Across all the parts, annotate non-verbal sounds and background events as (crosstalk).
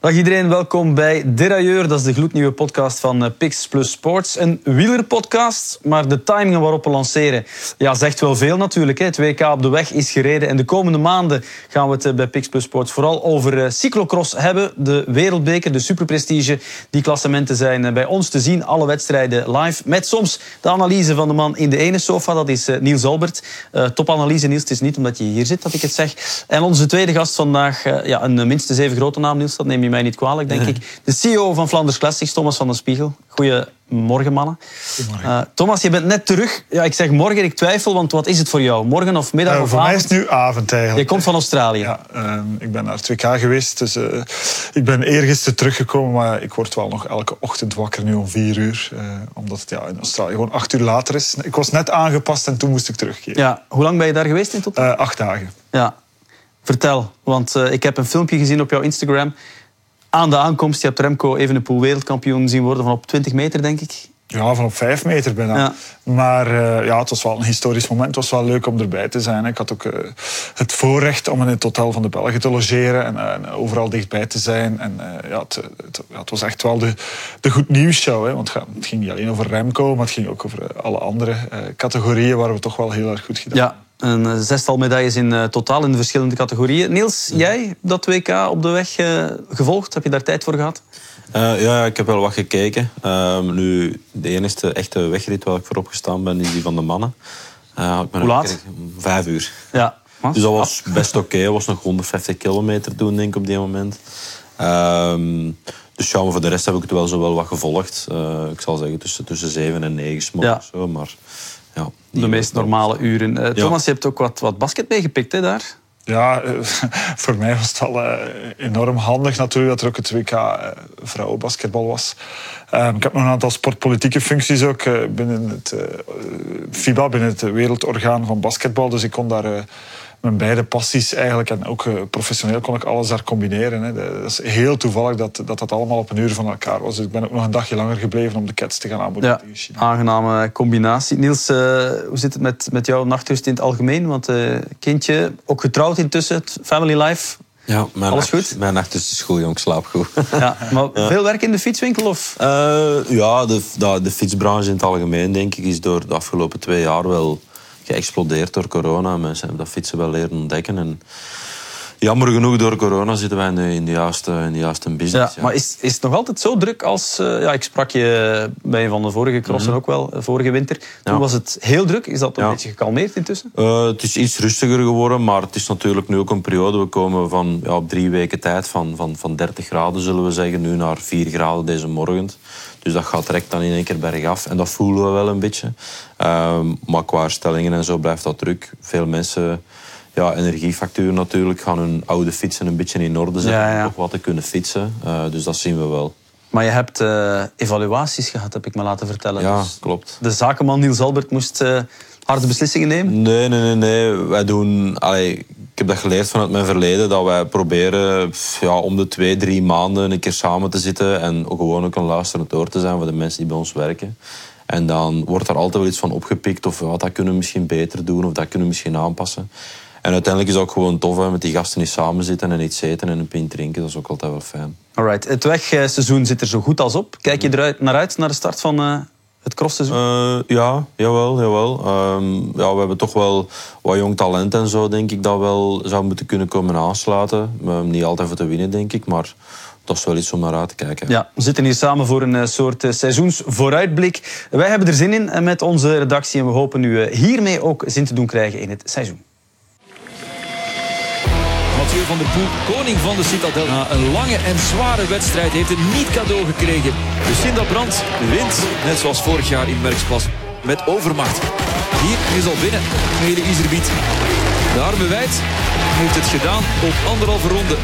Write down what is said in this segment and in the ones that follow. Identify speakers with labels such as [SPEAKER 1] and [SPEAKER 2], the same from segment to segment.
[SPEAKER 1] Dag iedereen, welkom bij Derailleur. Dat is de gloednieuwe podcast van eh, Pix Plus Sports. Een wielerpodcast, maar de timing waarop we lanceren ja, zegt wel veel natuurlijk. Het WK op de weg is gereden en de komende maanden gaan we het eh, bij Pix Plus Sports vooral over eh, cyclocross hebben. De wereldbeker, de superprestige. Die klassementen zijn bij ons te zien, alle wedstrijden live. Met soms de analyse van de man in de ene sofa, dat is Niels Albert. Topanalyse Niels, het is niet omdat je hier zit dat ik het zeg. En onze tweede gast vandaag, ja, een minstens even grote naam Niels, dat neem je mij niet kwalijk, denk ik. De CEO van Flanders Classics, Thomas van den Spiegel. Goedemorgen, mannen. Goedemorgen. Uh, Thomas, je bent net terug. Ja, ik zeg morgen, ik twijfel, want wat is het voor jou? Morgen of middag uh, of
[SPEAKER 2] voor
[SPEAKER 1] avond?
[SPEAKER 2] Voor mij is het nu avond eigenlijk.
[SPEAKER 1] Je komt van Australië.
[SPEAKER 2] Ja, uh, ik ben naar 2K geweest. Dus, uh, ik ben eergisteren teruggekomen, maar ik word wel nog elke ochtend wakker nu om vier uur. omdat het ja, in Australië gewoon acht uur later is. Ik was net aangepast en toen moest ik terugkeren.
[SPEAKER 1] Ja, hoe lang ben je daar geweest in totaal?
[SPEAKER 2] acht dagen.
[SPEAKER 1] Ja, Vertel, want ik heb een filmpje gezien op jouw Instagram aan de aankomst, je hebt Remco even een wereldkampioen zien worden van op 20 meter, denk ik.
[SPEAKER 2] Ja, van op 5 meter bijna. Ja. Maar uh, ja, het was wel een historisch moment. Het was wel leuk om erbij te zijn. Ik had ook uh, het voorrecht om in het hotel van de Belgen te logeren en, uh, en overal dichtbij te zijn. En ja, het, het, het, was echt wel de, de goed nieuws show. Hè? Want het ging niet alleen over Remco, maar het ging ook over alle andere categorieën waar we toch wel heel erg goed gedaan
[SPEAKER 1] ja. Een eh, zestal medailles in uh, totaal in de verschillende categorieën. Niels, jij dat WK op de weg uh, gevolgd? Heb je daar tijd voor gehad?
[SPEAKER 3] Uh, ja, ik heb wel wat gekeken. Ehm, nu, de enige echte wegrit waar ik voor opgestaan ben, is die van de mannen.
[SPEAKER 1] Hoe laat?
[SPEAKER 3] Vijf uur.
[SPEAKER 1] Ja.
[SPEAKER 3] Dus dat was best oké. Okay. was nog 150 kilometer toen, denk ik, op die moment. Ehm, dus ja, maar voor de rest heb ik het wel zo wel wat gevolgd. ik zal zeggen tussen, tussen 7 en 9 ja. zo, maar ja,
[SPEAKER 1] de meest normale uren. Uh, Thomas, je hebt ook wat, wat basket meegepikt hè, daar?
[SPEAKER 2] Ja, eh, (laughs) voor mij was het al uh, enorm handig natuurlijk dat er ook het WK vrouwenbasketbal was. Ehm, ik heb nog een aantal sportpolitieke functies ook binnen het FIBA, binnen het wereldorgaan van basketbal. Dus ik kon daar mijn beide passies eigenlijk. En ook professioneel kon ik alles daar combineren. Hè. Dat is heel toevallig dat, dat dat allemaal op een uur van elkaar was. Dus ik ben ook nog een dagje langer gebleven om de Cats te gaan aanboden
[SPEAKER 1] ja, China. Aangename combinatie. Niels, uh, hoe zit het met, met jouw nachtrust in het algemeen? Want uh, kindje, ook getrouwd intussen, family life...
[SPEAKER 3] Ja, mijn
[SPEAKER 1] Alles
[SPEAKER 3] nacht,
[SPEAKER 1] goed?
[SPEAKER 3] Mijn nacht is goed, jong. Ik slaap goed. (laughs)
[SPEAKER 1] Ja, maar veel werk in de fietswinkel? Of?
[SPEAKER 3] Uh, ja, de, de, de fietsbranche in het algemeen, denk ik, is door de afgelopen twee jaar wel geëxplodeerd door corona. Mensen hebben dat fietsen wel leren ontdekken. En jammer genoeg, door corona zitten wij in de, in de, juiste, in de juiste business.
[SPEAKER 1] Ja, Maar is, is het nog altijd zo druk als... Uh, ja, ik sprak je bij een van de vorige crossen mm -hmm. ook wel, eh, vorige winter. Toen ja. was het heel druk. Is dat een beetje gekalmeerd intussen?
[SPEAKER 3] Uh, het is iets rustiger geworden, maar het is natuurlijk nu ook een periode. We komen van ja, op drie weken tijd van, van, van 30 graden, zullen we zeggen, nu naar 4 graden deze morgen. Dus dat gaat direct dan in één keer bergaf. En dat voelen we wel een beetje. Um, maar qua herstellingen en zo blijft dat druk. Veel mensen, ja, energiefactuur natuurlijk, gaan hun oude fietsen een beetje in orde zetten. Ja, ja. Om nog wat te kunnen fietsen. Uh, dus dat zien we wel.
[SPEAKER 1] Maar je hebt uh, evaluaties gehad, heb ik me laten vertellen.
[SPEAKER 3] Ja,
[SPEAKER 1] dus
[SPEAKER 3] klopt.
[SPEAKER 1] De zakenman Niels Albert moest uh, harde beslissingen nemen?
[SPEAKER 3] Nee, nee, nee. nee. Wij doen... Allee, ik heb dat geleerd vanuit mijn verleden, dat wij proberen ja, om de twee, drie maanden een keer samen te zitten en ook gewoon ook een luisterend oor te zijn voor de mensen die bij ons werken. En dan wordt er altijd wel iets van opgepikt of wat dat kunnen we misschien beter doen of dat kunnen we misschien aanpassen. En uiteindelijk is het ook gewoon tof hè, met die gasten die samen zitten en iets eten en een pint drinken. Dat is ook altijd wel fijn.
[SPEAKER 1] Alright. Het wegseizoen zit er zo goed als op. Kijk je er naar uit naar de start van uh, het crossseizoen?
[SPEAKER 3] Uh, ja, jawel. jawel. Um, ja, we hebben toch wel wat jong talent en zo, denk ik, dat wel zou moeten kunnen komen aansluiten. Um, niet altijd voor te winnen, denk ik, maar dat is wel iets om naar uit te kijken.
[SPEAKER 1] Ja, we zitten hier samen voor een soort seizoensvooruitblik. Wij hebben er zin in met onze redactie en we hopen u hiermee ook zin te doen krijgen in het seizoen.
[SPEAKER 4] Mathieu van der Poel, koning van de Citadel. Na een lange en zware wedstrijd heeft het niet cadeau gekregen. Lucinda Brandt wint, net zoals vorig jaar in Merksplas, met overmacht. Hier is al binnen, Mede Iserbiet. De arme wijd heeft het gedaan op anderhalve ronde.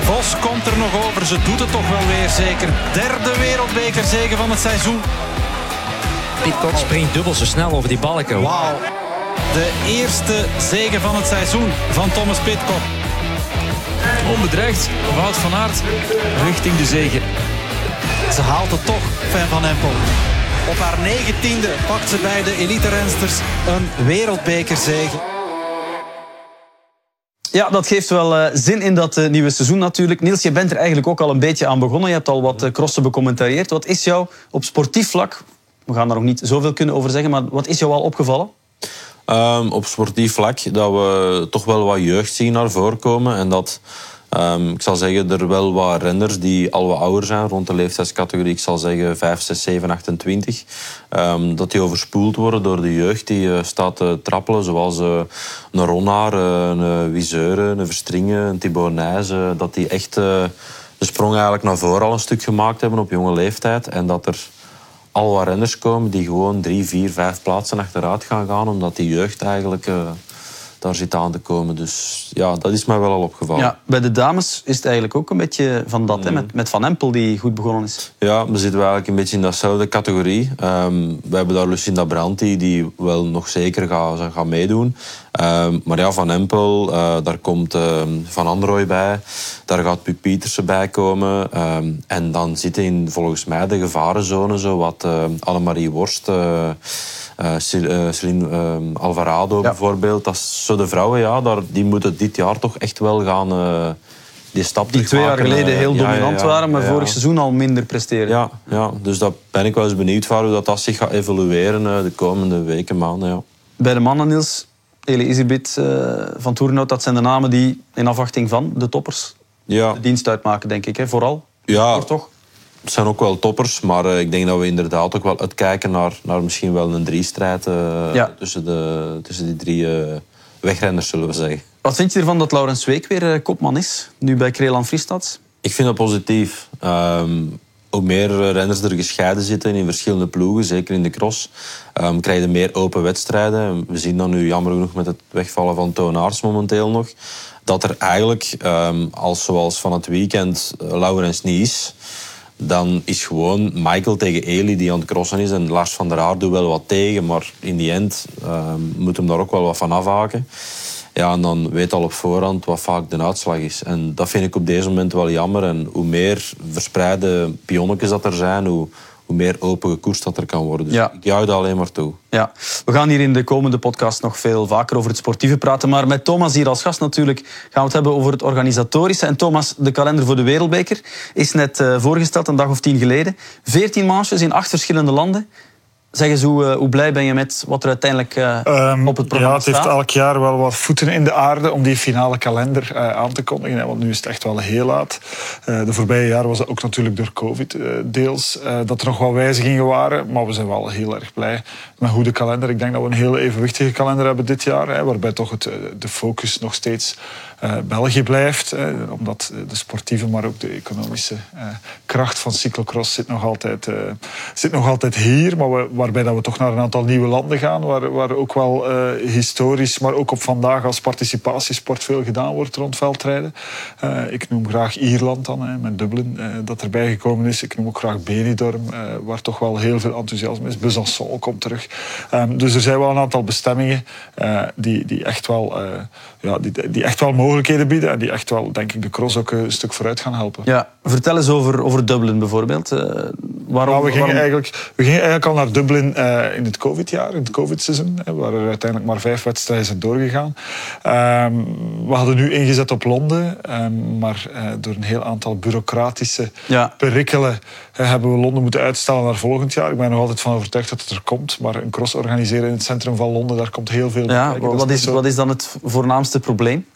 [SPEAKER 5] Vos komt er nog over, ze doet het toch wel weer zeker. Derde wereldbekerzege van het seizoen.
[SPEAKER 6] Pitcock springt dubbel zo snel over die balken.
[SPEAKER 5] Wauw. De eerste zege van het seizoen van Thomas Pitcock.
[SPEAKER 4] Onbedreigd, Wout van Aert richting de zege.
[SPEAKER 5] Ze haalt het toch, Fan van Empel. Op haar negentiende pakt ze bij de elite-rensters een wereldbekerzege.
[SPEAKER 1] Ja, dat geeft wel uh, zin in dat uh, nieuwe seizoen natuurlijk. Niels, je bent er eigenlijk ook al een beetje aan begonnen. Je hebt al wat uh, crossen becommentarieerd. Wat is jou op sportief vlak, we gaan daar nog niet zoveel kunnen over zeggen, maar wat is jou al opgevallen?
[SPEAKER 3] Um, op sportief vlak dat we toch wel wat jeugd zien naar voren komen. En dat, um, ik zal zeggen, er wel wat renners die al wat ouder zijn, rond de leeftijdscategorie, ik zal zeggen 5, 6, 7, 28, um, dat die overspoeld worden door de jeugd die uh, staat te trappelen. Zoals uh, een Ronnaar, uh, een Wiseure, een Verstringen, een Thibaut dat die echt de sprong eigenlijk naar voren al een stuk gemaakt hebben op jonge leeftijd. En dat er al wat renners komen die gewoon drie, vier, vijf plaatsen achteruit gaan gaan, omdat die jeugd eigenlijk daar zit aan te komen. Dus ja, dat is mij wel al opgevallen.
[SPEAKER 1] Ja, bij de dames is het eigenlijk ook een beetje van dat, hè, met, met Van Empel die goed begonnen is.
[SPEAKER 3] Ja, we zitten eigenlijk een beetje in dezelfde categorie. Um, we hebben daar Lucinda Branti, die wel nog zeker gaat, gaat meedoen. Um, maar ja, Van Empel, uh, daar komt uh, Van Androoy bij. Daar gaat Puk Pietersen bij komen. Um, en dan zitten in volgens mij de gevarenzone zo wat uh, Annemarie Worst... Uh, Celine Alvarado ja. bijvoorbeeld. Dat zo de vrouwen, ja, daar, die moeten dit jaar toch echt wel gaan die stap
[SPEAKER 1] Die twee jaar geleden heel dominant waren, maar vorig seizoen al minder presteren.
[SPEAKER 3] Ja, ja, dus daar ben ik wel eens benieuwd van hoe dat, dat zich gaat evolueren de komende weken, maanden. Ja.
[SPEAKER 1] Bij de mannen, Niels, Ele Van Toernout, dat zijn de namen die in afwachting van de toppers
[SPEAKER 3] ja.
[SPEAKER 1] de dienst uitmaken, denk ik, hè, vooral.
[SPEAKER 3] Ja,
[SPEAKER 1] toch?
[SPEAKER 3] Het zijn ook wel toppers, maar uh, ik denk dat we inderdaad ook wel uitkijken naar, naar misschien wel een driestrijd uh,
[SPEAKER 1] ja.
[SPEAKER 3] tussen, de, tussen die drie wegrenners, zullen we zeggen.
[SPEAKER 1] Wat vind je ervan dat Laurens Week weer kopman is, nu bij Krelan Friestad?
[SPEAKER 3] Ik vind dat positief. Um, hoe meer renners er gescheiden zitten in verschillende ploegen, zeker in de cross, um, krijg je meer open wedstrijden. We zien dat nu jammer genoeg met het wegvallen van Toonaars momenteel nog. Dat er eigenlijk, um, als zoals van het weekend, Laurens niet is, dan is gewoon Michael tegen Eli die aan het crossen is. En Lars van der Aard doet wel wat tegen, maar in die end um, moet hem daar ook wel wat van afhaken. Ja, en dan weet al op voorhand wat vaak de uitslag is. En dat vind ik op deze moment wel jammer. En hoe meer verspreide pionnetjes dat er zijn, hoe, hoe meer open gekoerst dat er kan worden. Dus
[SPEAKER 1] ja.
[SPEAKER 3] ik juich dat alleen maar toe.
[SPEAKER 1] Ja, we gaan hier in de komende podcast nog veel vaker over het sportieve praten. Maar met Thomas hier als gast natuurlijk gaan we het hebben over het organisatorische. En Thomas, de kalender voor de Wereldbeker is net uh, voorgesteld, een dag of tien geleden. Veertien manches in acht verschillende landen. Zeg eens, hoe, uh, hoe, blij ben je met wat er uiteindelijk uh, um, op het programma
[SPEAKER 2] ja, het
[SPEAKER 1] staat?
[SPEAKER 2] heeft elk jaar wel wat voeten in de aarde om die finale kalender uh, aan te kondigen. Hè, want nu is het echt wel heel laat. de voorbije jaren was het ook natuurlijk door COVID deels dat er nog wat wijzigingen waren. Maar we zijn wel heel erg blij met hoe de kalender... Ik denk dat we een heel evenwichtige kalender hebben dit jaar. Hè, waarbij toch het, de focus nog steeds België blijft. omdat de sportieve, maar ook de economische kracht van cyclocross zit nog altijd, zit nog altijd hier. Maar we, waarbij dat we toch naar een aantal nieuwe landen gaan, waar, waar ook wel historisch, maar ook op vandaag als participatiesport veel gedaan wordt rond veldrijden. Ik noem graag Ierland dan, met Dublin, dat erbij gekomen is. Ik noem ook graag Benidorm, waar toch wel heel veel enthousiasme is. Besançon komt terug. Um, dus er zijn wel een aantal bestemmingen die, die, echt wel, ja, die, die echt wel mogelijkheden bieden en die echt wel, denk ik, de cross ook een stuk vooruit gaan helpen.
[SPEAKER 1] Ja, vertel eens over, over Dublin bijvoorbeeld. waarom,
[SPEAKER 2] nou, we, gingen
[SPEAKER 1] waarom...
[SPEAKER 2] eigenlijk, we gingen eigenlijk al naar Dublin uh, in het COVID-jaar, in het COVID-seizoen, waar er uiteindelijk maar vijf wedstrijden zijn doorgegaan. Um, we hadden nu ingezet op Londen, um, maar uh, door een heel aantal bureaucratische
[SPEAKER 1] ja.
[SPEAKER 2] uh, hebben we Londen moeten uitstellen naar volgend jaar. Ik ben er nog altijd van overtuigd dat het er komt, maar een cross organiseren in het centrum van Londen, daar komt heel veel
[SPEAKER 1] ja,
[SPEAKER 2] bij.
[SPEAKER 1] Wat is, wat is dan het voornaamste probleem?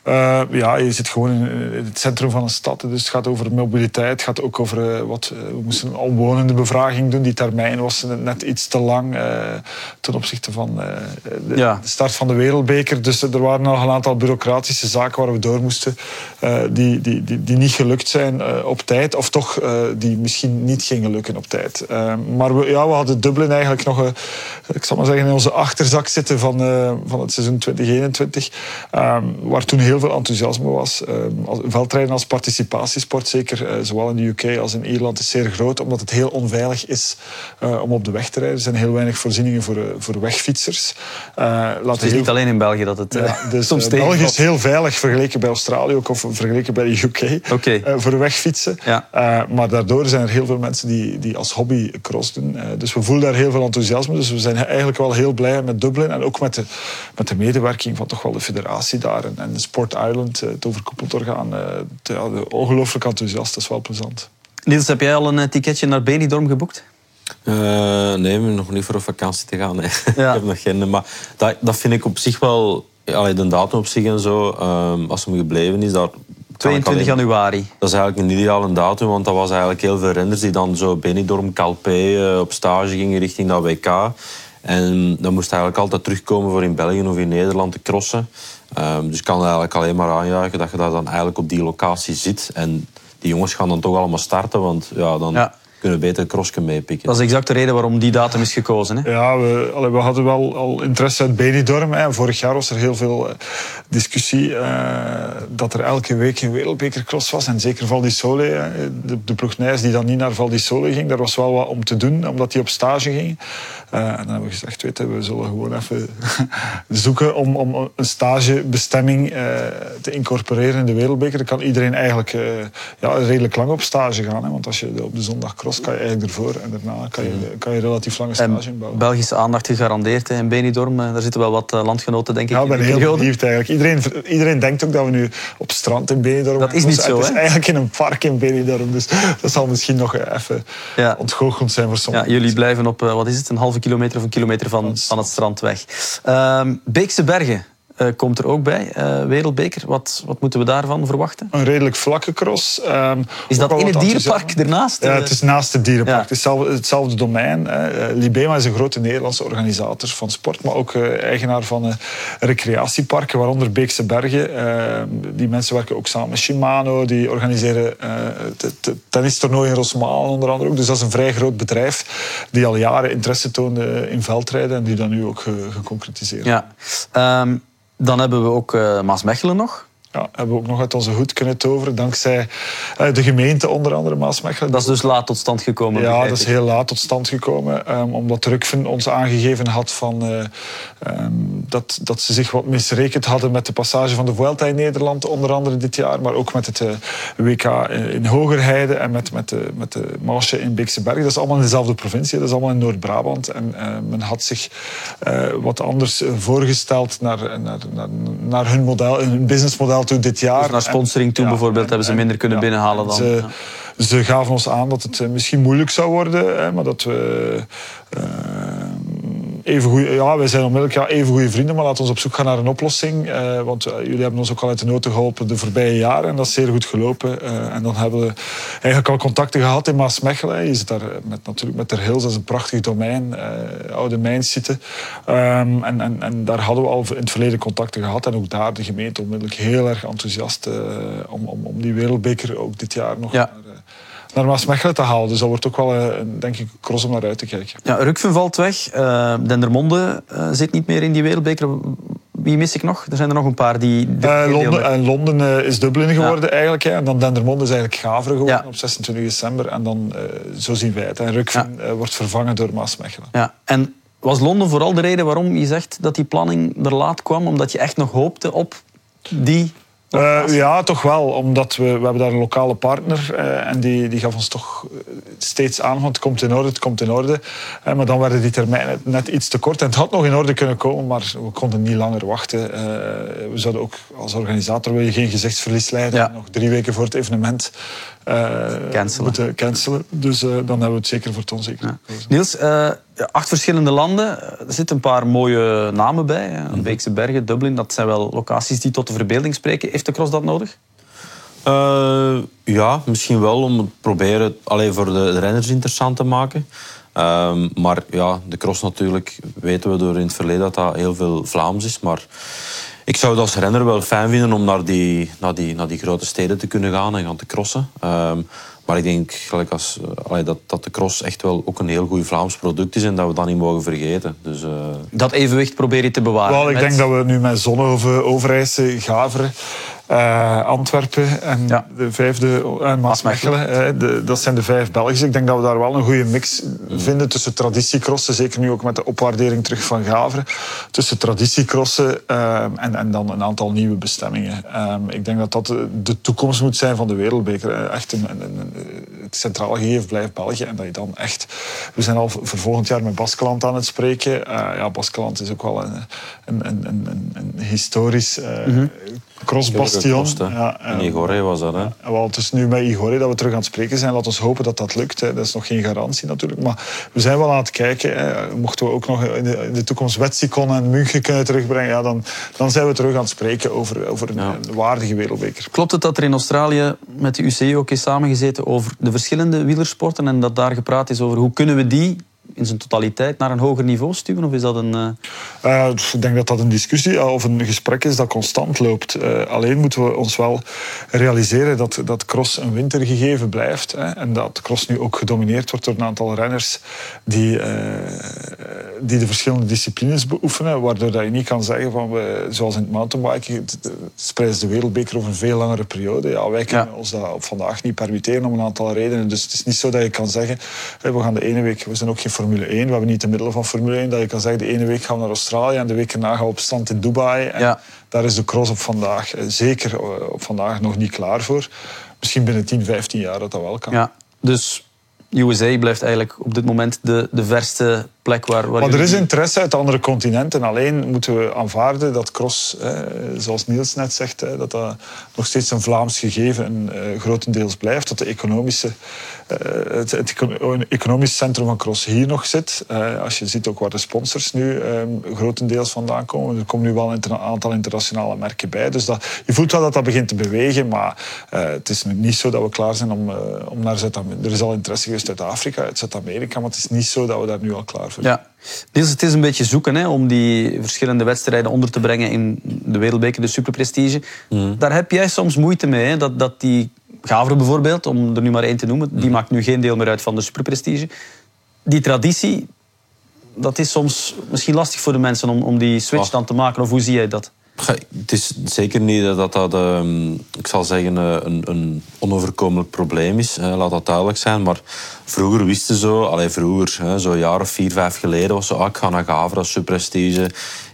[SPEAKER 2] Ja, je zit gewoon in, in, het centrum van een stad, dus het gaat over mobiliteit, het gaat ook over wat, we moesten een omwonende bevraging doen, die termijn was net iets te lang ten opzichte van de,
[SPEAKER 1] ja.
[SPEAKER 2] start van de Wereldbeker. Dus er waren nog een aantal bureaucratische zaken waar we door moesten, die, die, die, die, niet gelukt zijn op tijd, of toch die misschien niet gingen lukken op tijd. maar we, ja, we hadden Dublin eigenlijk nog, ik zal maar zeggen, in onze achterzak zitten van, van het seizoen 2021, waar toen heel veel enthousiasme was. Als, veldrijden als participatiesport, zeker zowel in de UK als in Ierland, is zeer groot, omdat het heel onveilig is om op de weg te rijden. Er zijn heel weinig voorzieningen voor, voor wegfietsers.
[SPEAKER 1] Het is niet alleen in België dat het ja,
[SPEAKER 2] dus, (laughs)
[SPEAKER 1] soms
[SPEAKER 2] België is heel veilig vergeleken bij Australië ook, of vergeleken bij de UK eh, voor wegfietsen.
[SPEAKER 1] Ja.
[SPEAKER 2] Eh, maar daardoor zijn er heel veel mensen die, die als hobby cross doen. Eh, dus we voelen daar heel veel enthousiasme. Dus we zijn eigenlijk wel heel blij met Dublin en ook met de, met de medewerking van toch wel de federatie daar en, en Sport Island, eh, het overkoepeld orgaan. eh, te- ja, de- ongelooflijk enthousiast, dat is wel plezant.
[SPEAKER 1] Niels, heb jij al een eh, ticketje naar Benidorm geboekt?
[SPEAKER 3] Eh, nee, nog niet voor op vakantie te gaan. Nee. (laughs)
[SPEAKER 1] Ja.
[SPEAKER 3] ik heb nog geen. Maar dat, dat vind ik op zich wel. Ja, allee, de datum op zich en zo, ehm, als hem gebleven is, daar. kan ik
[SPEAKER 1] 22
[SPEAKER 3] alleen-
[SPEAKER 1] januari.
[SPEAKER 3] Dat is eigenlijk een ideale datum, want dat was eigenlijk heel veel renners die dan zo Benidorm, Calpe op stage gingen richting dat WK. En dan moest eigenlijk altijd terugkomen voor in België of in Nederland te crossen. Ehm, dus ik kan eigenlijk alleen maar aanjuichen dat je daar dan eigenlijk op die locatie zit. En die jongens gaan dan toch allemaal starten, want ja, dan. Kunnen we beter meepikken.
[SPEAKER 1] Dat is exact de reden waarom die datum is gekozen. Hè?
[SPEAKER 2] Ja, we, allee, we hadden wel al interesse uit Benidorm. Hè. Vorig jaar was er heel veel eh, discussie eh, dat er elke week een wereldbekercross was. En zeker Val di Sole, hè. de, de ploeg Nijs die dan niet naar Val di Sole ging, daar was wel wat om te doen, omdat die op stage ging. Eh, en dan hebben we gezegd, weet je, we zullen gewoon even (laughs) zoeken om, om een stagebestemming eh, te incorporeren in de wereldbeker. Dan kan iedereen eigenlijk eh, ja, redelijk lang op stage gaan. Hè. Want als je op de zondag cross, kan je eigenlijk ervoor. En daarna kan je, kan je relatief lange stage inbouwen.
[SPEAKER 1] Belgische aandacht gegarandeerd in Benidorm. Eh, Daar zitten wel wat eh, landgenoten, denk ik,
[SPEAKER 2] Ja, ik ben heel
[SPEAKER 1] periode.
[SPEAKER 2] benieuwd eigenlijk. Iedereen, iedereen denkt ook dat we nu op strand in Benidorm
[SPEAKER 1] Dat is niet zo,
[SPEAKER 2] Het is
[SPEAKER 1] hè?
[SPEAKER 2] eigenlijk in een park in Benidorm. Dus dat zal misschien nog eh, even
[SPEAKER 1] Ja.
[SPEAKER 2] ontgoocheld zijn voor
[SPEAKER 1] Ja,
[SPEAKER 2] sommigen.
[SPEAKER 1] jullie blijven op, wat is het, een halve kilometer of een kilometer van, van het strand weg. Ehm, Beekse Bergen eh, komt er ook bij, eh, wereldbeker. Wat, wat moeten we daarvan verwachten?
[SPEAKER 2] Een redelijk vlakke cross. Ehm,
[SPEAKER 1] Is dat in het dierenpark ernaast?
[SPEAKER 2] Ja, het is naast het dierenpark.
[SPEAKER 1] Ja.
[SPEAKER 2] Het is hetzelfde, hetzelfde domein. Hè. Eh, Libema is een grote Nederlandse organisator van sport, maar ook eigenaar van recreatieparken, waaronder Beekse Bergen. Eh, die mensen werken ook samen met Shimano, die organiseren tennistoernooi in Rosmalen onder andere ook. Dus dat is een vrij groot bedrijf die al jaren interesse toonde in veldrijden en die dat nu ook ge- geconcretiseerd.
[SPEAKER 1] Ja. Ehm, dan hebben we ook eh Maasmechelen nog.
[SPEAKER 2] Ja, hebben we ook nog uit onze hoed kunnen toveren, dankzij eh, de gemeente onder andere Maasmechelen.
[SPEAKER 1] Dat is dus laat tot stand gekomen.
[SPEAKER 2] Ja, dat is heel laat tot stand gekomen. ehm, omdat Rukven ons aangegeven had van, eh, ehm, dat, dat ze zich wat misrekend hadden met de passage van de Vuelta in Nederland, onder andere dit jaar. Maar ook met het eh, WK in, in Hogerheide en met, met, de, met de in Beekse Bergen. Dat is allemaal in dezelfde provincie, dat is allemaal in Noord-Brabant. En men had zich wat anders voorgesteld naar, naar, naar, naar hun, model, hun businessmodel toe dit jaar.
[SPEAKER 1] Dus naar sponsoring toe
[SPEAKER 2] En-
[SPEAKER 1] bijvoorbeeld
[SPEAKER 2] en-
[SPEAKER 1] hebben ze minder kunnen binnenhalen
[SPEAKER 2] en
[SPEAKER 1] dan.
[SPEAKER 2] Ze, ze gaven ons aan dat het eh, misschien moeilijk zou worden, hè, maar dat we. eh, even goeie, ja, wij zijn onmiddellijk ja, even goede vrienden, maar laten we ons op zoek gaan naar een oplossing. eh, want eh, jullie hebben ons ook al uit de noten geholpen de voorbije jaren en dat is zeer goed gelopen. Eh, en dan hebben we eigenlijk al contacten gehad in Maasmechelen. Je zit daar met, natuurlijk met Ter Hils, dat is een prachtig domein, oude mijnsite. Ehm, en, en, en daar hadden we al in het verleden contacten gehad en ook daar de gemeente onmiddellijk heel erg enthousiast om, om, om die wereldbeker ook dit jaar nog
[SPEAKER 1] Ja.
[SPEAKER 2] Naar, eh, Maasmechelen te halen. Dus dat wordt ook wel, eh, een, denk ik, cross om naar uit te kijken.
[SPEAKER 1] Ja, Rukven valt weg. Eh, Dendermonde eh, zit niet meer in die wereldbeker. Wie mis ik nog? Er zijn er nog een paar die...
[SPEAKER 2] Eh,
[SPEAKER 1] deel
[SPEAKER 2] Londen, en Londen eh, is Dublin geworden eigenlijk. Hè. En dan Dendermonde is eigenlijk Gaveren geworden
[SPEAKER 1] Ja.
[SPEAKER 2] op 26 december. En dan, eh, zo zien wij het. En Rukven eh, wordt vervangen door Maasmechelen.
[SPEAKER 1] Ja. En was Londen vooral de reden waarom je zegt dat die planning er laat kwam? Omdat je echt nog hoopte op die...
[SPEAKER 2] Eh, ja, toch wel. Omdat we, we hebben daar een lokale partner eh, en die, die gaf ons toch eh, steeds aan van het komt in orde, het komt in orde. Maar dan werden die termijnen net iets te kort. En het had nog in orde kunnen komen, maar we konden niet langer wachten. We zouden ook als organisator wil je geen gezichtsverlies leiden.
[SPEAKER 1] Ja.
[SPEAKER 2] Nog drie weken voor het evenement
[SPEAKER 1] Cancelen.
[SPEAKER 2] moeten cancelen. Dus eh, dan hebben we het zeker voor het onzeker gekozen.
[SPEAKER 1] Niels, eh, ja, acht verschillende landen. Er zitten een paar mooie namen bij. hè. Beekse Bergen, Dublin. Dat zijn wel locaties die tot de verbeelding spreken. Heeft de cross dat nodig?
[SPEAKER 3] Eh, ja, misschien wel om het proberen alleen voor de, de renners interessant te maken. Ehm, maar ja, de cross natuurlijk weten we door in het verleden dat dat heel veel Vlaams is. Maar ik zou het als renner wel fijn vinden om naar die, naar die, naar die grote steden te kunnen gaan en gaan te crossen. Ehm, maar ik denk gelijk als, eh, allee, dat, dat de cross echt wel ook een heel goed Vlaams product is en dat we dat niet mogen vergeten. Dus, eh,
[SPEAKER 1] Dat evenwicht probeer je te bewaren.
[SPEAKER 2] Wel, ik
[SPEAKER 1] met-
[SPEAKER 2] denk dat we nu met Zonnehoven, Overijse, Gaveren eh, Antwerpen en
[SPEAKER 1] Ja.
[SPEAKER 2] de vijfde en Maasmechelen. eh, de- dat zijn de vijf Belgische. Ik denk dat we daar wel een goede mix vinden tussen traditiecrossen, zeker nu ook met de opwaardering terug van Gaveren, tussen traditiecrossen eh, en, en dan een aantal nieuwe bestemmingen. Eh, ik denk dat dat de, toekomst moet zijn van de wereldbeker. Echt een, een, een- het centraal gegeven blijft België en dat je dan echt... We zijn al voor volgend jaar met Baskeland aan het spreken. Eh, ja, Baskeland is ook wel een, een, een, historisch eh
[SPEAKER 3] hè.
[SPEAKER 2] Ja, eh,
[SPEAKER 3] Igorre was dat, hè?
[SPEAKER 2] ja, wel, het is nu met Igor dat we terug aan het spreken zijn. Laten we hopen dat dat lukt. Hè. Dat is nog geen garantie natuurlijk. Maar we zijn wel aan het kijken. Hè. Mochten we ook nog in de, in de toekomst Wetsikon en München kunnen terugbrengen, ja, dan, dan zijn we terug aan het spreken over, over een,
[SPEAKER 3] Ja.
[SPEAKER 2] een waardige wereldbeker.
[SPEAKER 1] Klopt het dat er in Australië met de UCI ook is samengezeten over de verschillende wielersporten en dat daar gepraat is over hoe kunnen we die in zijn totaliteit naar een hoger niveau stuwen? Of is dat een... eh,
[SPEAKER 2] Eh, ik denk dat dat een discussie eh, of een gesprek is dat constant loopt. Alleen moeten we ons wel realiseren dat, dat cross een wintergegeven blijft. Hè, en dat cross nu ook gedomineerd wordt door een aantal renners die, die de verschillende disciplines beoefenen. Waardoor dat je niet kan zeggen van, we, zoals in het mountainbiken, spreidt de wereldbeker over een veel langere periode. Ja, wij kunnen
[SPEAKER 1] Ja.
[SPEAKER 2] ons dat vandaag niet permitteren om een aantal redenen. Dus het is niet zo dat je kan zeggen, we gaan de ene week, we zijn ook geen Formule 1, we hebben niet de middelen van Formule 1, dat je kan zeggen, de ene week gaan we naar Australië en de week erna gaan we op stand in Dubai. En
[SPEAKER 1] Ja.
[SPEAKER 2] Daar is de cross op vandaag eh, zeker eh, op vandaag nog niet klaar voor. Misschien binnen 10, 15 jaar dat dat wel kan.
[SPEAKER 1] ja. Dus USA blijft eigenlijk op dit moment de, de verste plek waar... waar
[SPEAKER 2] Maar er is interesse uit andere continenten. Alleen moeten we aanvaarden dat cross, eh, zoals Niels net zegt, eh, dat dat nog steeds een Vlaams gegeven eh, grotendeels blijft. Dat de economische, eh, het, het eco- economisch centrum van cross hier nog zit. Eh, als je ziet ook waar de sponsors nu eh, grotendeels vandaan komen. Er komen nu wel een aantal internationale merken bij. Dus dat, je voelt wel dat dat begint te bewegen. Maar eh, het is niet zo dat we klaar zijn om, om naar Zuid-Amerika... Er is al interesse geweest uit Afrika, uit Zuid-Amerika. Maar het is niet zo dat we daar nu al klaar
[SPEAKER 1] Ja. Niels, het is een beetje zoeken hè, om die verschillende wedstrijden onder te brengen in de Wereldbeker, de superprestige. Daar heb jij soms moeite mee. Hè? Dat, dat die Gavre bijvoorbeeld, om er nu maar één te noemen, die maakt nu geen deel meer uit van de superprestige. Die traditie, dat is soms misschien lastig voor de mensen om, om die switch dan te maken. Of hoe zie jij dat?
[SPEAKER 3] Het is zeker niet dat dat, ehm, ik zal zeggen, eh, een, een onoverkomelijk probleem is. laat dat duidelijk zijn. Maar vroeger wisten zo, allee, vroeger, zo'n jaar of vier, vijf geleden, was zo, ah, ik ga naar Gavre, dat is.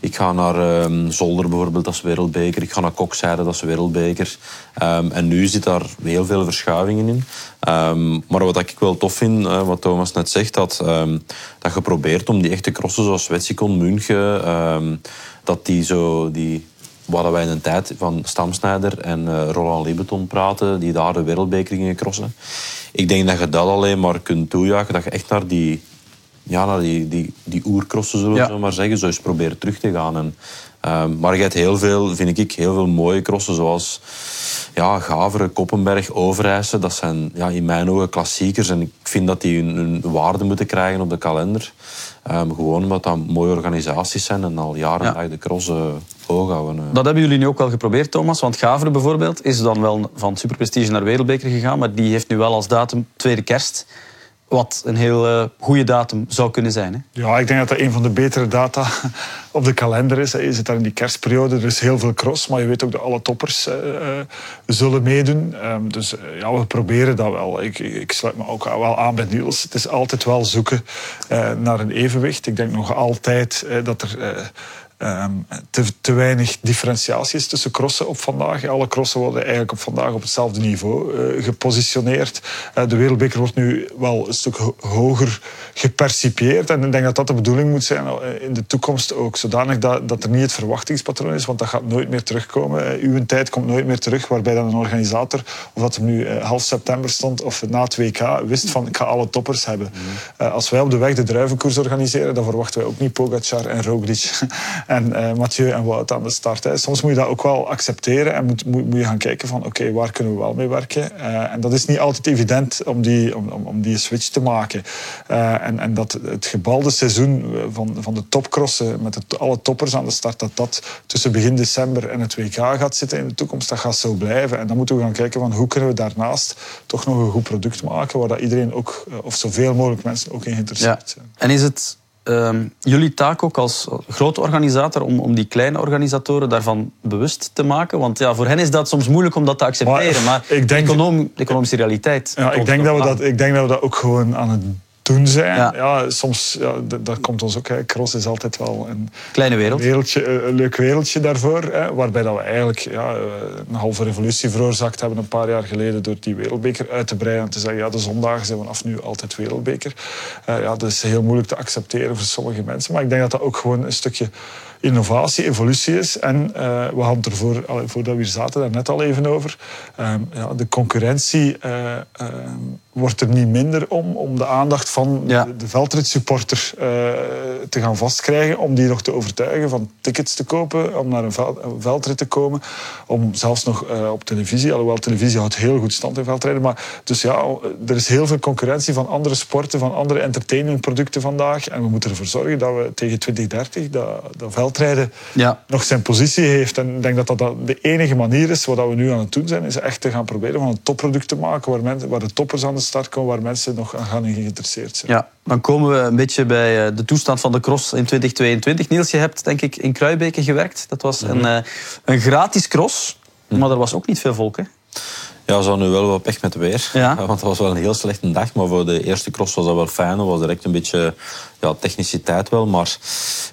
[SPEAKER 3] Ik ga naar ehm, Zolder bijvoorbeeld, dat is wereldbeker. Ik ga naar Kokzijde, dat is wereldbeker. Ehm, en nu zit daar heel veel verschuivingen in. Maar wat ik wel tof vind, wat Thomas net zegt, dat, dat je probeert om die echte crossen zoals Wetsikon, München, dat die zo... Die, waar wij in een tijd van Stamsnijder en eh, Roland Libeton praten, die daar de wereldbeker gingen crossen. Ik denk dat je dat alleen maar kunt toejuichen, dat je echt naar die, ja, naar die, die, die oercrossen, zullen we
[SPEAKER 1] Ja.
[SPEAKER 3] maar zeggen, zo eens proberen terug te gaan. En, ehm, maar je hebt heel veel, vind ik, heel veel mooie crossen, zoals ja, Gaveren, Koppenberg, Overijse. Dat zijn ja, in mijn ogen klassiekers en ik vind dat die hun, hun waarde moeten krijgen op de kalender. Ehm, gewoon omdat dat mooie organisaties zijn en al jaren
[SPEAKER 1] Ja.
[SPEAKER 3] de cross eh, hoog houden. eh.
[SPEAKER 1] Dat hebben jullie nu ook wel geprobeerd, Thomas. Want Gavre bijvoorbeeld is dan wel van superprestige naar wereldbeker gegaan. Maar die heeft nu wel als datum tweede kerst. Wat een heel eh, goede datum zou kunnen zijn. Hè?
[SPEAKER 2] Ja, ik denk dat dat een van de betere data (laughs) op de kalender is. Je zit daar in die kerstperiode, er is heel veel cross, maar je weet ook dat alle toppers eh, eh, zullen meedoen. Ehm, dus ja, we proberen dat wel. Ik, ik sluit me ook wel aan bij Niels. Het is altijd wel zoeken naar een evenwicht. Ik denk nog altijd dat er... ehm, te, te weinig differentiatie is tussen crossen op vandaag. Alle crossen worden eigenlijk op vandaag op hetzelfde niveau eh, gepositioneerd. Eh, de wereldbeker wordt nu wel een stuk ho- hoger gepercipieerd. En ik denk dat dat de bedoeling moet zijn eh, in de toekomst ook. Zodanig dat, dat er niet het verwachtingspatroon is, want dat gaat nooit meer terugkomen. Uw tijd komt nooit meer terug, waarbij dan een organisator, of dat er nu half september stond of na het WK, wist van ik ga alle toppers hebben. Als wij op de weg de druivenkoers organiseren, dan verwachten wij ook niet Pogacar en Roglic (laughs) en eh, Mathieu en Wout aan de start. Hè. Soms moet je dat ook wel accepteren en moet, moet, moet je gaan kijken van oké, waar kunnen we wel mee werken? Eh, en dat is niet altijd evident om die, om, om, om die switch te maken. Eh, en, en dat het gebalde seizoen van, van de topcrossen met het, alle toppers aan de start, dat dat tussen begin december en het WK gaat zitten in de toekomst, dat gaat zo blijven. En dan moeten we gaan kijken van hoe kunnen we daarnaast toch nog een goed product maken waar dat iedereen ook, of zoveel mogelijk mensen ook in geïnteresseerd zijn.
[SPEAKER 1] En is het ehm, jullie taak ook als grote organisator om, om die kleine organisatoren daarvan bewust te maken? Want ja, voor hen is dat soms moeilijk om dat te accepteren. Maar,
[SPEAKER 2] ik denk-
[SPEAKER 1] de, econom- de economische realiteit.
[SPEAKER 2] Ja, ik, denk dat we dat, ik denk dat we dat ook gewoon aan het zijn.
[SPEAKER 1] Ja.
[SPEAKER 2] Ja. soms, ja, dat komt ons ook. Hè. Cross is altijd wel een
[SPEAKER 1] Kleine wereld.
[SPEAKER 2] wereldje, eh, een leuk wereldje daarvoor. Hè, waarbij dat we eigenlijk ja, eh, een halve revolutie veroorzaakt hebben een paar jaar geleden door die wereldbeker uit te breiden. En te zeggen, ja, de zondagen zijn vanaf nu altijd wereldbeker. Eh, ja, dat is heel moeilijk te accepteren voor sommige mensen. Maar ik denk dat dat ook gewoon een stukje innovatie, evolutie is. En we hadden ervoor, voordat we hier zaten, daar net al even over. Ehm, ja, de concurrentie eh, ehm, wordt er niet minder om, om de aandacht van
[SPEAKER 1] Ja.
[SPEAKER 2] de, de veldritsupporter eh, te gaan vastkrijgen, om die nog te overtuigen van tickets te kopen, om naar een, veld, een veldrit te komen, om zelfs nog eh, op televisie, alhoewel televisie houdt heel goed stand in veldrijden, maar dus ja, er is heel veel concurrentie van andere sporten, van andere entertainmentproducten vandaag en we moeten ervoor zorgen dat we tegen 2030 dat, dat veldrijden
[SPEAKER 1] Ja.
[SPEAKER 2] nog zijn positie heeft. En ik denk dat dat- dat de enige manier is wat we nu aan het doen zijn, is echt te gaan proberen van een topproduct te maken waar, mensen, waar de toppers aan de start komen, waar mensen nog aan gaan geïnteresseerd zijn.
[SPEAKER 1] Ja, dan komen we een beetje bij eh, de toestand van de cross in 2022. Niels, je hebt denk ik in Kruibeke gewerkt. Dat was een, eh, een gratis cross, maar er was ook niet veel volk. Hè?
[SPEAKER 3] Ja, we hadden nu wel wat pech met het weer.
[SPEAKER 1] Ja.
[SPEAKER 3] Want het was wel een heel slechte dag. Maar voor de eerste cross was dat wel fijn. Er was direct een beetje ja, techniciteit wel. Maar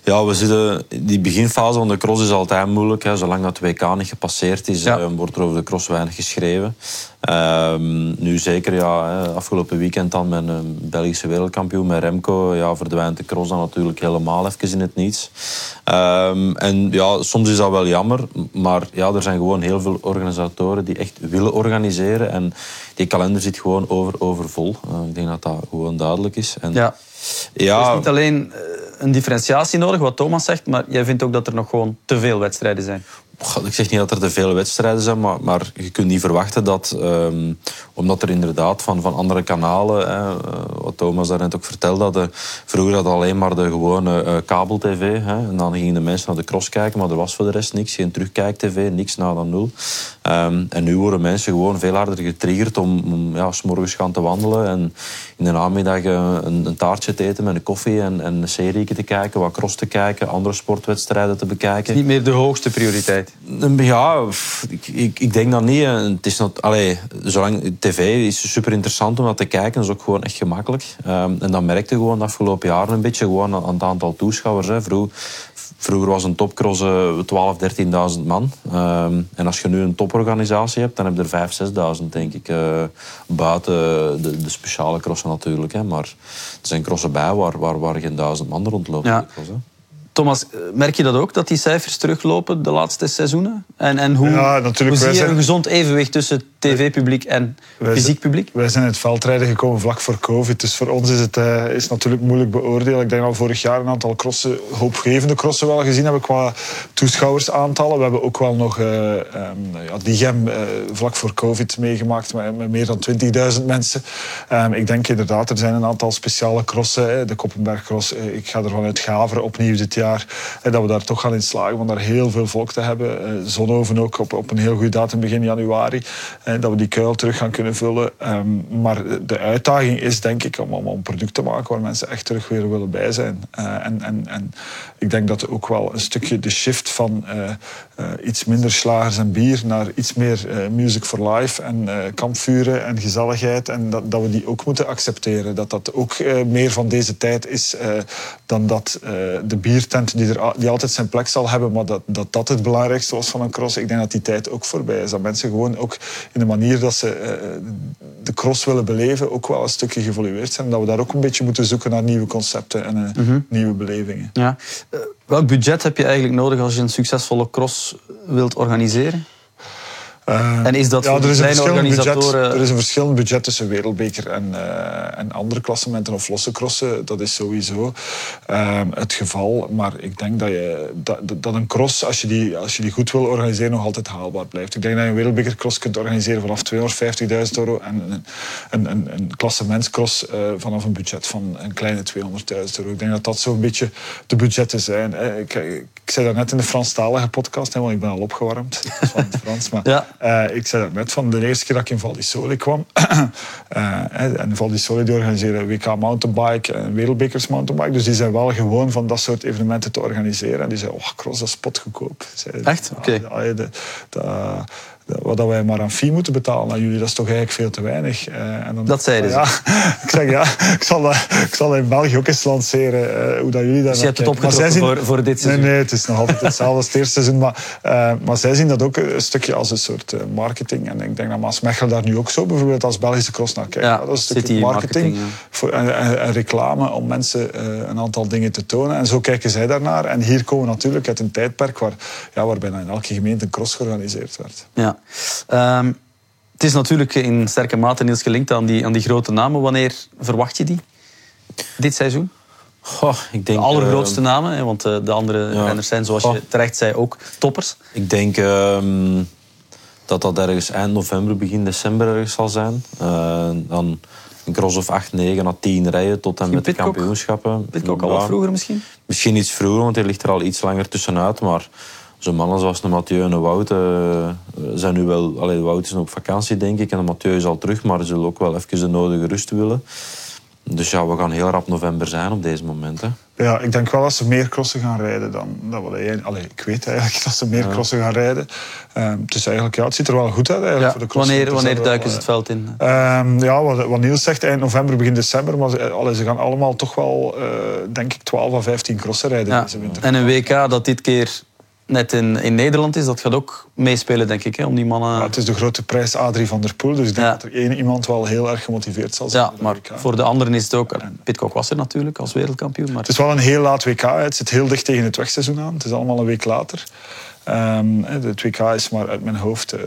[SPEAKER 3] ja, we zitten... Die beginfase van de cross is altijd moeilijk. Hè. Zolang dat WK niet gepasseerd is,
[SPEAKER 1] Ja.
[SPEAKER 3] eh, wordt er over de cross weinig geschreven. Ehm, nu zeker, ja, afgelopen weekend dan met een Belgische wereldkampioen, met Remco, ja, verdwijnt de cross dan natuurlijk helemaal even in het niets. Ehm, en ja, soms is dat wel jammer, maar ja, er zijn gewoon heel veel organisatoren die echt willen organiseren. En die kalender zit gewoon over, overvol. Eh, ik denk dat dat gewoon duidelijk is. En,
[SPEAKER 1] Ja.
[SPEAKER 3] ja,
[SPEAKER 1] Er is niet alleen eh, een differentiatie nodig, wat Thomas zegt, maar jij vindt ook dat er nog gewoon te veel wedstrijden zijn.
[SPEAKER 3] Ik zeg niet dat er te veel wedstrijden zijn, maar, maar je kunt niet verwachten dat, ehm, omdat er inderdaad van, van andere kanalen, hè, eh, wat Thomas daarnet ook vertelde, dat vroeger had alleen maar de gewone eh, kabel-tv. En dan gingen de mensen naar de cross kijken, maar er was voor de rest niks. Geen terugkijk-tv, niks na dan nul. Ehm, en nu worden mensen gewoon veel harder getriggerd om, om ja, s morgens gaan te wandelen en in de namiddag eh, een, een taartje te eten met een koffie en, en een serie te kijken, wat cross te kijken, andere sportwedstrijden te bekijken.
[SPEAKER 1] Niet meer de hoogste prioriteit.
[SPEAKER 3] Ja, pff, ik, ik, ik denk dat niet. Het is not, allee, zolang tv is super interessant om dat te kijken, dat is ook gewoon echt gemakkelijk. Ehm, en dat merkte gewoon de afgelopen jaren een beetje gewoon aan, aan het aantal toeschouwers. Hè. Vroeg, vroeger was een topcross eh, 12, 13.000 man. Ehm, en als je nu een toporganisatie hebt, dan heb je er 5, 6.000 denk ik. eh, buiten de, de speciale crossen natuurlijk. Hè. Maar er zijn crossen bij waar, waar, waar geen duizend man rondlopen.
[SPEAKER 1] Ja.
[SPEAKER 3] hè.
[SPEAKER 1] Thomas, eh, merk je dat ook, dat die cijfers teruglopen de laatste seizoenen? En, en hoe,
[SPEAKER 2] Ja,
[SPEAKER 1] hoe zie je een gezond evenwicht tussen tv-publiek en
[SPEAKER 2] Wij
[SPEAKER 1] fysiek publiek?
[SPEAKER 2] Wij zijn in het veldrijden gekomen vlak voor COVID. Dus voor ons is het eh, is natuurlijk moeilijk beoordelen. Ik denk dat we vorig jaar een aantal crossen, hoopgevende crossen wel gezien hebben qua toeschouwersaantallen. We hebben ook wel nog eh ehm, ja, Diegem eh, vlak voor COVID meegemaakt met, met meer dan 20.000 mensen. Ehm, ik denk inderdaad, er zijn een aantal speciale crossen. hè. De Koppenbergcross, ik ga ervan uit Gaveren opnieuw dit jaar. eh, dat we daar toch gaan in slagen om daar heel veel volk te hebben. Zonhoven ook op, op een heel goede datum begin januari. Dat we die kuil terug gaan kunnen vullen. Ehm, maar de uitdaging is denk ik om, om een product te maken waar mensen echt terug weer willen bij zijn. Eh, en, en, en ik denk dat ook wel een stukje de shift van eh, eh, iets minder slagers en bier naar iets meer eh, music for life en kampvuren en gezelligheid. En dat, dat we die ook moeten accepteren. Dat dat ook meer van deze tijd is dan dat de biertent die, er, die altijd zijn plek zal hebben, maar dat, dat dat het belangrijkste was van een cross. Ik denk dat die tijd ook voorbij is. Dat mensen gewoon ook in de manier dat ze de cross willen beleven ook wel een stukje geëvolueerd zijn. Dat we daar ook een beetje moeten zoeken naar nieuwe concepten en eh, nieuwe belevingen.
[SPEAKER 1] Ja. Eh, welk budget heb je eigenlijk nodig als je een succesvolle cross wilt organiseren?
[SPEAKER 2] Eh,
[SPEAKER 1] En is dat
[SPEAKER 2] ja,
[SPEAKER 1] voor
[SPEAKER 2] er is, een budget,
[SPEAKER 1] organisatoren-
[SPEAKER 2] er is een verschillend budget tussen wereldbeker en, eh, en andere klassementen of losse crossen. Dat is sowieso eh, het geval. Maar ik denk dat, je, dat, dat een cross, als je, die, als je die goed wil organiseren, nog altijd haalbaar blijft. Ik denk dat je een wereldbekercross kunt organiseren vanaf 250.000 euro en een, een, een, een klassementscross eh, vanaf een budget van een kleine 200.000 euro. Ik denk dat dat zo'n beetje de budgetten zijn. Ik, ik zei dat net in de Franstalige podcast, hè, want ik ben al opgewarmd (laughs) van het Frans. Maar
[SPEAKER 1] Ja.
[SPEAKER 2] Eh, ik zei dat net van de eerste keer dat ik in Val di Sole kwam. (clears throat) uh, en Val di Sole die organiseren WK mountainbike en wereldbekers mountainbike. Dus die zijn wel gewoon van dat soort evenementen te organiseren. En die zeiden, oh, cross, dat is spotgoedkoop.
[SPEAKER 1] Echt? Oké.
[SPEAKER 2] Okay. Ja, wat wij maar aan fee moeten betalen aan jullie, dat is toch eigenlijk veel te weinig.
[SPEAKER 1] Uh, en dan, dat zeiden
[SPEAKER 2] ja, (laughs) ik zeg ja, ik zal, dat, ik zal in België ook eens lanceren hoe dat jullie daar
[SPEAKER 1] Dus je hebt het opgetrokken zien, voor, voor dit seizoen?
[SPEAKER 2] Nee, nee, het is nog altijd hetzelfde als het eerste seizoen. Maar, uh, maar zij zien dat ook een stukje als een soort marketing. En ik denk dat Maas Mechel daar nu ook zo bijvoorbeeld als Belgische cross naar kijkt.
[SPEAKER 1] Ja,
[SPEAKER 2] dat is een stukje marketing, marketing ja. voor, en, en, en, reclame om mensen een aantal dingen te tonen. En zo kijken zij daarnaar. En hier komen we natuurlijk uit een tijdperk waar, ja, waar bijna in elke gemeente een cross georganiseerd werd.
[SPEAKER 1] Ja. Um, het is natuurlijk in sterke mate Niels gelinkt aan die, aan die grote namen. Wanneer verwacht je die dit seizoen?
[SPEAKER 3] Goh, ik denk,
[SPEAKER 1] de allergrootste uh, namen, hè, want de andere ja. renners zijn, zoals je terecht zei, ook toppers.
[SPEAKER 3] Ik denk uh, dat dat ergens eind november, begin december ergens zal zijn. Uh, dan een cross of 8, 9 à 10 rijden tot en met de kampioenschappen.
[SPEAKER 1] Pitcock al wat vroeger misschien?
[SPEAKER 3] Misschien iets vroeger, want hij ligt er al iets langer tussenuit. Maar zo'n mannen zoals de Mathieu en de Wout uh, zijn nu wel... Allee, de Wout is nog op vakantie, denk ik. En de Mathieu is al terug, maar ze zullen ook wel even de nodige rust willen. Dus ja, we gaan heel rap november zijn op deze moment. Hè.
[SPEAKER 2] Ja, ik denk wel dat ze meer crossen gaan rijden dan dat we Allee, ik weet eigenlijk (laughs) dat ze meer ja. crossen gaan rijden. Um, dus eigenlijk, ja, het ziet er wel goed uit eigenlijk
[SPEAKER 1] ja,
[SPEAKER 2] voor de
[SPEAKER 1] Wanneer, wanneer duiken ze het veld in?
[SPEAKER 2] Um, ja, wat, wat, Niels zegt, eind november, begin december. Maar ze, allee, ze gaan allemaal toch wel, uh, denk ik, 12 à 15 crossen rijden
[SPEAKER 1] ja.
[SPEAKER 2] deze winter.
[SPEAKER 1] En een WK dat dit keer net in, in Nederland is, dat gaat ook meespelen, denk ik, hè, om die mannen...
[SPEAKER 2] Het is de grote prijs Adrie van der Poel, dus ik denk ja. dat er één iemand wel heel erg gemotiveerd zal zijn.
[SPEAKER 1] Ja, maar voor de anderen is het ook... Pitcock was er natuurlijk als wereldkampioen. Maar...
[SPEAKER 2] Het is wel een heel laat WK, het zit heel dicht tegen het wegseizoen aan. Het is allemaal een week later. Um, de 2K is maar uit mijn hoofd. Uh,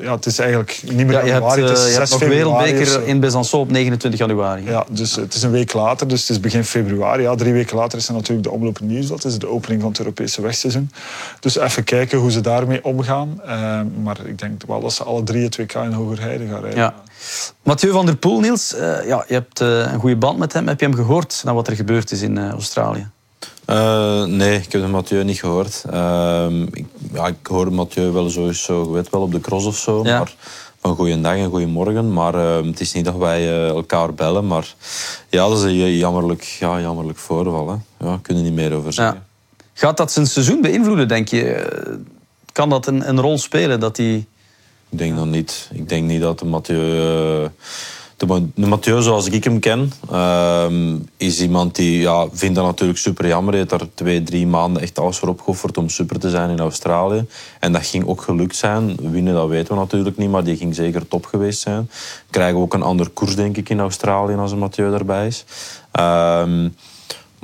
[SPEAKER 2] ja, het is eigenlijk niet meer
[SPEAKER 1] ja,
[SPEAKER 2] januari.
[SPEAKER 1] Hebt, uh,
[SPEAKER 2] het is
[SPEAKER 1] je 6
[SPEAKER 2] hebt
[SPEAKER 1] nog wereldbeker in Besançon op 29 januari.
[SPEAKER 2] Ja, dus het is een week later, dus het is begin februari. Ja, drie weken later is er natuurlijk de omloop nieuws. Dat is de opening van het Europese wegseizoen. Dus even kijken hoe ze daarmee omgaan. Uh, maar ik denk wel dat ze alle drie het WK in Hogerheide gaan rijden.
[SPEAKER 1] Ja. Mathieu van der Poel, Niels, ja, je hebt een goede band met hem. Heb je hem gehoord na wat er gebeurd is in Australië?
[SPEAKER 3] Uh, nee, ik heb de Mathieu niet gehoord. Uh, ik, ja, ik hoorde Mathieu wel sowieso, weet wel, op de cross of zo.
[SPEAKER 1] Ja.
[SPEAKER 3] Maar van goeiedag en goeiemorgen. Maar uh, het is niet dat wij uh, elkaar bellen. Maar ja, dat is een jammerlijk, ja, jammerlijk voorval. Hè. Ja, kunnen niet meer over zeggen.
[SPEAKER 1] Ja. Gaat dat zijn seizoen beïnvloeden, denk je? Kan dat een, een rol spelen? Dat die...
[SPEAKER 3] Ik denk dat niet. Ik denk niet dat de Mathieu... De, de Mathieu, zoals ik hem ken, uh, is iemand die ja, vindt dat natuurlijk super jammer. Hij heeft daar twee, drie maanden echt alles voor opgeofferd om super te zijn in Australië. En dat ging ook gelukt zijn. Winnen, dat weten we natuurlijk niet, maar die ging zeker top geweest zijn. Krijgen we ook een ander koers, denk ik, in Australië als een Mathieu daarbij is. Uh,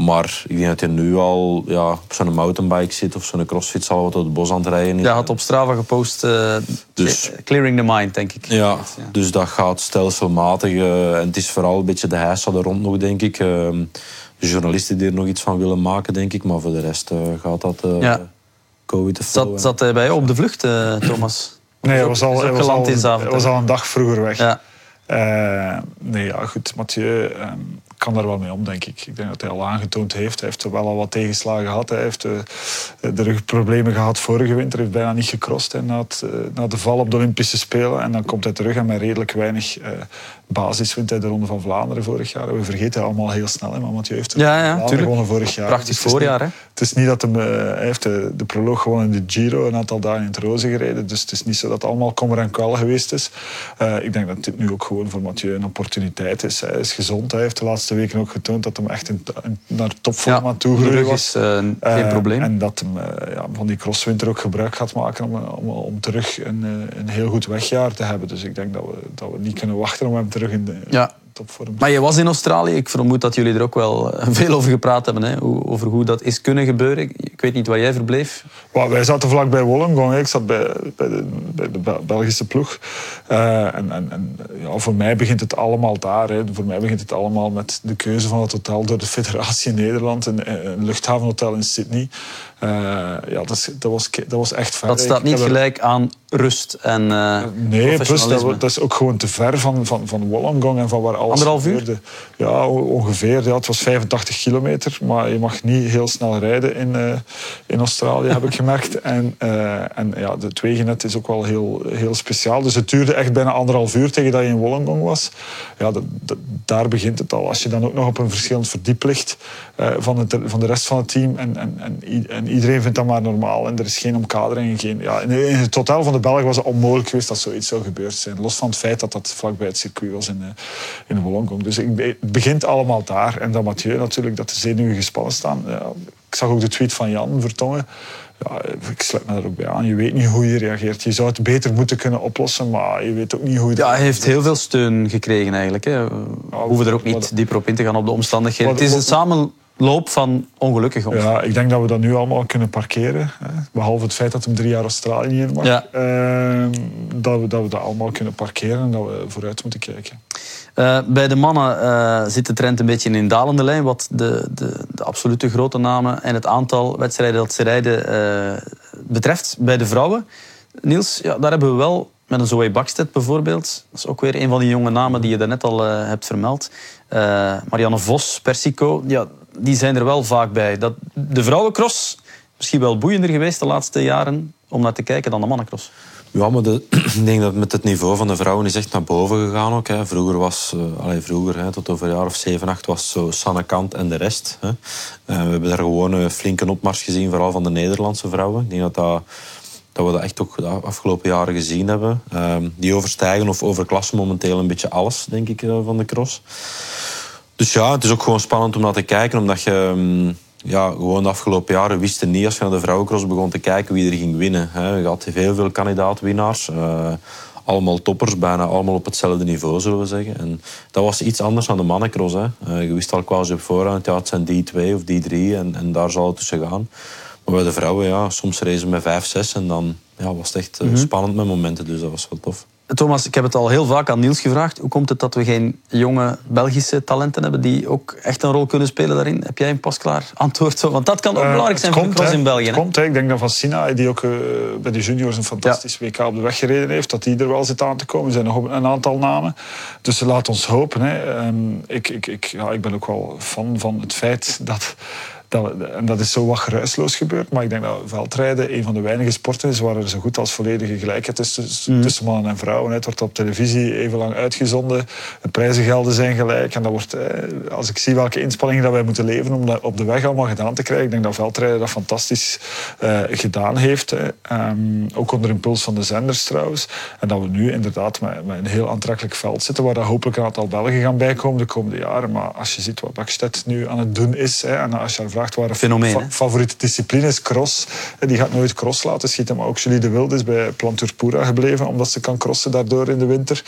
[SPEAKER 3] maar ik denk dat hij nu al ja, op zo'n mountainbike zit of zo'n crossfit al wat door het bos aan het rijden is.
[SPEAKER 1] Ja, had op Strava gepost uh, dus, clearing the mind, denk ik.
[SPEAKER 3] Ja, ja. dus dat gaat stelselmatig. Uh, en het is vooral een beetje de heisa er rond nog, denk ik. Uh, de journalisten die er nog iets van willen maken, denk ik. Maar voor de rest gaat dat
[SPEAKER 1] ja.
[SPEAKER 3] COVID te
[SPEAKER 1] Zat, zat hij bij jou op de vlucht, Thomas?
[SPEAKER 2] Nee, hij was, al, hij was, al,
[SPEAKER 1] hij
[SPEAKER 2] was al een dag vroeger weg.
[SPEAKER 1] Ja.
[SPEAKER 2] nee, ja, goed. Mathieu... Um, kan daar wel mee om, denk ik. Ik denk dat hij al aangetoond heeft. Hij heeft wel al wat tegenslagen gehad. Hij heeft uh, de rugproblemen gehad vorige winter. Hij heeft bijna niet gecrossed hè, na, het, uh, na de val op de Olympische Spelen. En dan komt hij terug en met redelijk weinig uh, basis wint hij de Ronde van Vlaanderen vorig jaar. We vergeten allemaal heel snel, hè, maar Mathieu heeft
[SPEAKER 1] ja, ja,
[SPEAKER 2] gewonnen vorig jaar.
[SPEAKER 1] Prachtig dus voorjaar, hè?
[SPEAKER 2] Het is niet dat hem, hij heeft de, de proloog gewonnen in de Giro, een aantal dagen in het roze gereden. Dus het is niet zo dat het allemaal kommer en kwel geweest is. ik denk dat dit nu ook gewoon voor Mathieu een opportuniteit is. Hij is gezond, hij heeft de laatste weken ook getoond dat hem echt in, naar topvorm aan toe
[SPEAKER 1] groeien was. Geen probleem.
[SPEAKER 2] En dat hem ja, van die crosswinter ook gebruik gaat maken om, om, om terug een, een heel goed wegjaar te hebben. Dus ik denk dat we, dat we niet kunnen wachten om hem terug in de
[SPEAKER 1] ja.
[SPEAKER 2] Topvorm
[SPEAKER 1] Maar je was in Australië. Ik vermoed dat jullie er ook wel (laughs) veel over gepraat hebben. Hè? Over hoe dat is kunnen gebeuren. Ik weet niet waar jij verbleef.
[SPEAKER 2] Well, wij zaten vlak bij Wollongong. Ik zat bij, bij, de, bij de Belgische ploeg. Uh, en, en, en ja, voor mij begint het allemaal daar. Hè. Voor mij begint het allemaal met de keuze van het hotel door de federatie Nederland. Een, een luchthavenhotel in Sydney. Uh, ja, dat, dat, was, dat was echt ver.
[SPEAKER 1] Dat staat niet gelijk aan rust en uh,
[SPEAKER 2] Nee, plus dat, dat, is ook gewoon te ver van, van, van Wollongong en van waar alles
[SPEAKER 1] Anderhalf uur?
[SPEAKER 2] Gebeurde. Ja, ongeveer. Ja, het was 85 kilometer, maar je mag niet heel snel rijden in, uh, in Australië, heb ik (laughs) gemerkt. En, uh, en ja, het wegennet is ook wel heel, heel speciaal. Dus het duurde echt bijna anderhalf uur tegen dat je in Wollongong was. Ja, dat, daar begint het al. Als je dan ook nog op een verschillend verdiep ligt uh, van, het, van de rest van het team en, en, en, en, iedereen vindt dat maar normaal en er is geen omkadering. Geen, ja, in, in het totaal van de Belgen was het onmogelijk geweest dat zoiets zou gebeurd zijn. Los van het feit dat dat vlakbij het circuit was in, uh, in Wollongong. Dus ik, het begint allemaal daar. En dat Mathieu natuurlijk, dat de zenuwen gespannen staan. Ja, ik zag ook de tweet van Jan Vertongen. Ja, ik sluit me daar ook bij aan. Je weet niet hoe je reageert. Je zou het beter moeten kunnen oplossen, maar je weet ook niet hoe je...
[SPEAKER 1] Ja, hij heeft heel veel steun gekregen eigenlijk. Hè. We hoeven er ook niet dieper op in te gaan op de omstandigheden. het is een samenloop van ongelukkig.
[SPEAKER 2] Ja, ik denk dat we dat nu allemaal kunnen parkeren. Hè. Behalve het feit dat hem drie jaar Australië in mag. Ja. Uh, dat, we, dat we dat allemaal kunnen parkeren en dat we vooruit moeten kijken.
[SPEAKER 1] Uh, bij de mannen uh, zit de trend een beetje in dalende lijn, wat de, de, de, absolute grote namen en het aantal wedstrijden dat ze rijden uh, betreft. Bij de vrouwen, Niels, ja, daar hebben we wel met een Zoe Bakstedt bijvoorbeeld. Dat is ook weer een van die jonge namen die je daarnet al hebt vermeld. Marianne Vos, Persico, ja, die zijn er wel vaak bij. Dat, de vrouwencross misschien wel boeiender geweest de laatste jaren om naar te kijken dan de mannencross.
[SPEAKER 3] Ja, maar de, (clears throat) ik denk dat met het niveau van de vrouwen is echt naar boven gegaan ook. Hè. Vroeger was, uh, vroeger, hè, tot over een jaar of 7, 8, was zo Sanne Kant en de rest. Hè. Uh, we hebben daar gewoon een flinke opmars gezien, vooral van de Nederlandse vrouwen. Ik denk dat, dat, dat we dat echt ook de afgelopen jaren gezien hebben. Uh, die overstijgen of overklassen momenteel een beetje alles, denk ik, uh, van de cross. Dus ja, het is ook gewoon spannend om naar te kijken, omdat je... Um, ja, gewoon de afgelopen jaren wisten niet als je naar de vrouwencross begon te kijken wie er ging winnen. Hè. Je had heel veel kandidaatwinnaars. Uh, allemaal toppers, bijna allemaal op hetzelfde niveau, zullen we zeggen. En dat was iets anders dan de mannencross. Hè. Uh, je wist al quasi op voorhand, ja, het zijn die twee of die drie en, en daar zal het tussen gaan. Maar bij de vrouwen, ja, soms reizen met vijf, zes en dan ja, was het echt uh, spannend met momenten. Dus dat was wel tof.
[SPEAKER 1] Thomas, ik heb het al heel vaak aan Niels gevraagd. Hoe komt het dat we geen jonge Belgische talenten hebben die ook echt een rol kunnen spelen daarin? Heb jij een pasklaar antwoord? Want dat kan ook uh, belangrijk zijn voor de cross in België.
[SPEAKER 2] Het komt, hè. Ik denk dat van Sina, die ook uh, bij de juniors een fantastisch ja. WK op de weg gereden heeft, dat die er wel zit aan te komen. Er zijn nog een aantal namen. Dus laat ons hopen. Hè. Um, ik, ik, ik, ja, ik ben ook wel fan van het feit dat dat, en dat is zo wat geruisloos gebeurd. Maar ik denk dat veldrijden een van de weinige sporten is waar er zo goed als volledige gelijkheid is tussen, mm. tussen mannen en vrouwen. Het wordt op televisie even lang uitgezonden. De prijzengelden zijn gelijk. En dat wordt, eh, als ik zie welke inspanningen dat wij moeten leveren om dat op de weg allemaal gedaan te krijgen, ik denk dat veldrijden dat fantastisch uh, gedaan heeft. Um, ook onder impuls van de zenders trouwens. En dat we nu inderdaad met, met, een heel aantrekkelijk veld zitten, waar dat hopelijk een aantal Belgen gaan bijkomen de komende jaren. Maar als je ziet wat Bakstedt nu aan het doen is, hè, en als je gevraagd waren.
[SPEAKER 1] Fenomeen,
[SPEAKER 2] fa favoriete discipline is cross. Die gaat nooit cross laten schieten. Maar ook Julie de Wilde is bij Plantur Pura gebleven, omdat ze kan crossen daardoor in de winter.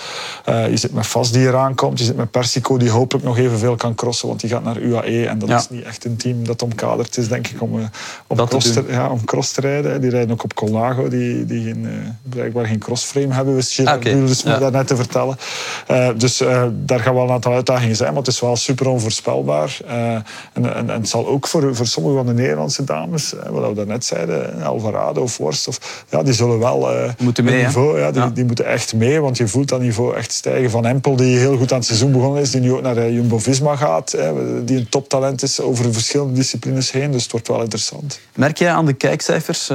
[SPEAKER 2] Uh, je zit met Vast die eraan komt. Je zit met Persico die hopelijk nog evenveel kan crossen, want die gaat naar UAE. En dat ja. is niet echt een team dat omkaderd is, denk ik, om, uh, om, cross, te, ja, om cross te rijden. Die rijden ook op Colnago, die, die geen, uh, blijkbaar geen crossframe hebben, wist je okay. dus ja. dat net te vertellen. dus daar gaan wel een aantal uitdagingen zijn, maar het is wel super onvoorspelbaar. en, en, en het zal ook voor voor, sommige van de Nederlandse dames, wat we daarnet zeiden, Alvarado of Worst, of, ja, die zullen wel uh,
[SPEAKER 1] moeten mee,
[SPEAKER 2] niveau, ja, die, die, moeten echt mee, want je voelt dat niveau echt stijgen. Van Empel, die heel goed aan het seizoen begonnen is, die nu ook naar uh, Jumbo-Visma gaat, die een toptalent is over verschillende disciplines heen, dus het wordt wel interessant.
[SPEAKER 1] Merk jij aan de kijkcijfers,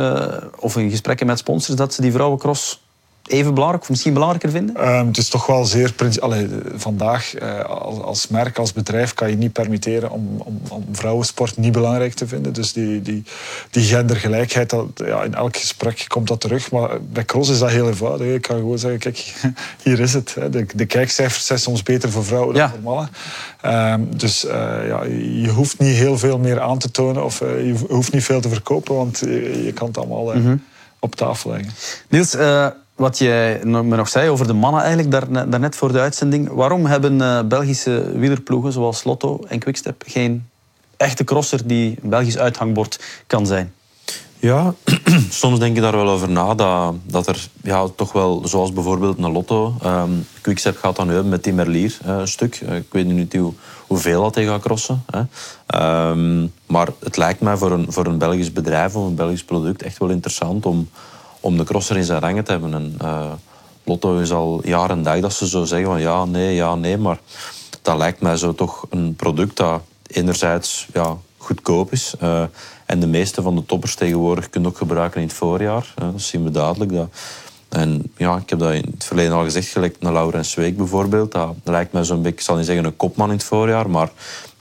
[SPEAKER 1] of in gesprekken met sponsors, dat ze die vrouwencross even belangrijk of misschien belangrijker vinden?
[SPEAKER 2] Um, het is toch wel zeer... Allee, vandaag uh, als, als, merk, als bedrijf kan je niet permitteren om, om, om, vrouwensport niet belangrijk te vinden. Dus die, die, die gendergelijkheid, dat, ja, in elk gesprek komt dat terug. Maar bij cross is dat heel eenvoudig. Ik kan gewoon zeggen, kijk, (laughs) hier is het. De, de kijkcijfers zijn soms beter voor vrouwen dan voor mannen. Um, dus uh, ja, je hoeft niet heel veel meer aan te tonen of uh, je hoeft niet veel te verkopen, want je, je kan het allemaal mm -hmm. op tafel leggen.
[SPEAKER 1] Niels, wat je me nog zei over de mannen eigenlijk, daar, daarnet voor de uitzending. Waarom hebben uh, Belgische wielerploegen zoals Lotto en Quickstep geen echte crosser die een Belgisch uithangbord kan zijn?
[SPEAKER 3] Ja, (clears throat) soms denk je daar wel over na. Dat, dat er ja, toch wel, zoals bijvoorbeeld een Lotto, um, Quickstep gaat dan nu met Tim Merlier uh, een stuk. Uh, ik weet niet hoe, hoeveel dat hij gaat crossen. Hè. Um, maar het lijkt mij voor een, voor een Belgisch bedrijf of een Belgisch product echt wel interessant om om de crosser in zijn rangen te hebben. En, uh, Lotto is al jaren en dag dat ze zo zeggen van ja, nee, ja, nee. Maar dat lijkt mij zo toch een product dat enerzijds ja, goedkoop is. Uh, en de meeste van de toppers tegenwoordig kun je ook gebruiken in het voorjaar. Dat zien we duidelijk. Dat, en ja, ik heb dat in het verleden al gezegd, gelijk naar Laurens Week bijvoorbeeld. Dat lijkt mij zo'n beetje, zal niet zeggen een kopman in het voorjaar, maar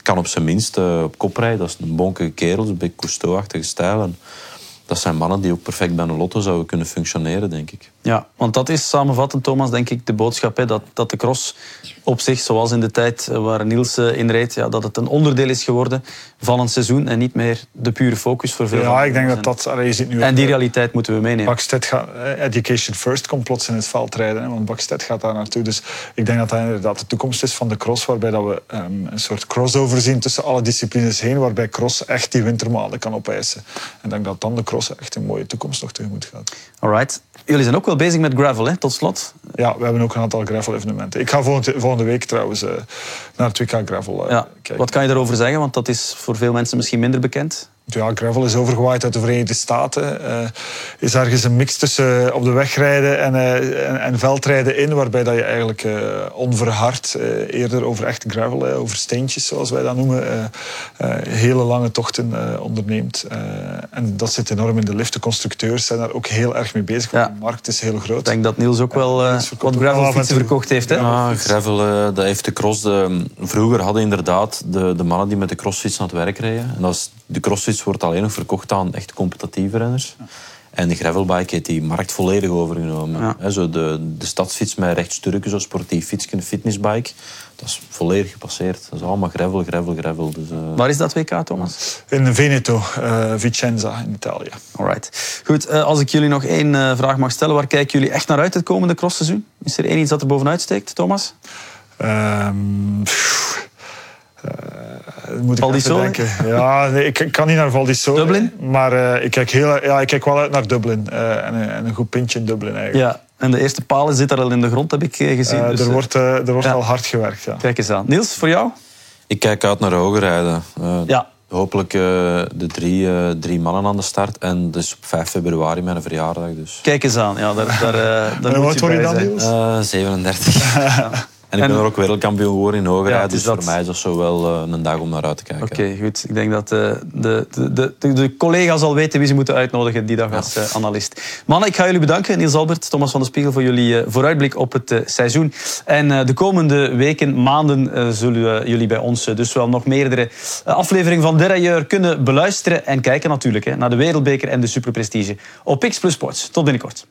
[SPEAKER 3] kan op zijn minst uh, op kop rijden. Dat is een bonkige kerel, een beetje Cousteau-achtige stijl. Dat zijn mannen die ook perfect bij een lotto zouden kunnen functioneren, denk ik.
[SPEAKER 1] Ja, want dat is samenvattend, Thomas, denk ik, de boodschap. Hè, dat, dat de cross op zich, zoals in de tijd waar Niels eh, in reed, ja, dat het een onderdeel is geworden van een seizoen en niet meer de pure focus voor veel
[SPEAKER 2] Ja, ik denk dat dat... Allee, je ziet nu
[SPEAKER 1] en die realiteit moeten we meenemen.
[SPEAKER 2] Bakstedt gaat... Eh, education first komt plots in het veld rijden, hè, want Bakstedt gaat daar naartoe. Dus ik denk dat dat inderdaad de toekomst is van de cross, waarbij dat we um, een soort crossover zien tussen alle disciplines heen, waarbij cross echt die wintermaanden kan opeisen. En ik denk dat dan de cross echt een mooie toekomst nog tegemoet gaat.
[SPEAKER 1] Alright. Jullie zijn ook wel bezig met gravel, hè, tot slot.
[SPEAKER 2] Ja, we hebben ook een aantal gravel-evenementen. Ik ga volgende, volgende week trouwens uh, naar het WK Gravel uh, ja. kijken.
[SPEAKER 1] Wat kan je daarover zeggen? Want dat is voor veel mensen misschien minder bekend.
[SPEAKER 2] Ja, gravel is overgewaaid uit de Verenigde Staten. Uh, is ergens een mix tussen op de weg rijden en, uh, en, en, veldrijden in, waarbij dat je eigenlijk uh, onverhard eerder over echt gravel, over steentjes zoals wij dat noemen, hele lange tochten onderneemt. en dat zit enorm in de lift. De constructeurs zijn daar ook heel erg mee bezig, want de markt is heel groot. Ik
[SPEAKER 1] denk dat Niels ook wel wat gravelfietsen verkocht heeft. Hè?
[SPEAKER 3] Ja, gravel, dat heeft de cross... De, vroeger hadden inderdaad de, de mannen die met de crossfiets naar het werk rijden. En dat is de crossfiets wordt alleen nog verkocht aan echt competitieve renners. En de gravelbike heeft die markt volledig overgenomen. Ja. zo de, de stadsfiets met rechtsturken, zo sportief fietsje, fitnessbike, dat is volledig gepasseerd. Dat is allemaal gravel, gravel, gravel. Dus, uh...
[SPEAKER 1] Waar is dat WK, Thomas?
[SPEAKER 2] In Veneto, uh, Vicenza in Italië.
[SPEAKER 1] Alright. Goed, uh, als ik jullie nog één vraag mag stellen, waar kijken jullie echt naar uit het komende crossseizoen? Is er één iets dat er bovenuit steekt, Thomas? Um,
[SPEAKER 2] uh, moet ik even denken. Ja, nee, ik, kan niet naar Val
[SPEAKER 1] Dublin?
[SPEAKER 2] Maar uh, ik, kijk heel, ja, ik kijk wel uit naar Dublin. Uh, en, en, een goed pintje in Dublin eigenlijk.
[SPEAKER 1] Ja, en de eerste palen zitten al in de grond, heb ik gezien.
[SPEAKER 2] Dus, er wordt, er wordt ja. al hard gewerkt. Ja.
[SPEAKER 1] Kijk eens aan. Niels, voor jou?
[SPEAKER 3] Ik kijk uit naar hoger rijden. ja. Hopelijk de drie, drie mannen aan de start. En dus op 5 februari mijn verjaardag. Dus.
[SPEAKER 1] Kijk eens aan. Ja, daar, daar, daar en
[SPEAKER 2] wat word je dan,
[SPEAKER 3] Niels? 37. (laughs) En ik ben er ook wereldkampioen geworden in Hogere. dus voor mij is dat zo wel uh, een dag om naar uit te kijken.
[SPEAKER 1] Oké, goed. Ik denk dat uh, de, de, de, de, collega's al weten wie ze moeten uitnodigen die dag als uh, analist. Mannen, ik ga jullie bedanken. Niels Albert, Thomas van der Spiegel, voor jullie vooruitblik op het seizoen. En de komende weken, maanden, zullen jullie bij ons dus wel nog meerdere afleveringen van Derailleur kunnen beluisteren. En kijken natuurlijk hè, naar de Wereldbeker en de Superprestige op X Plus Sports. Tot binnenkort.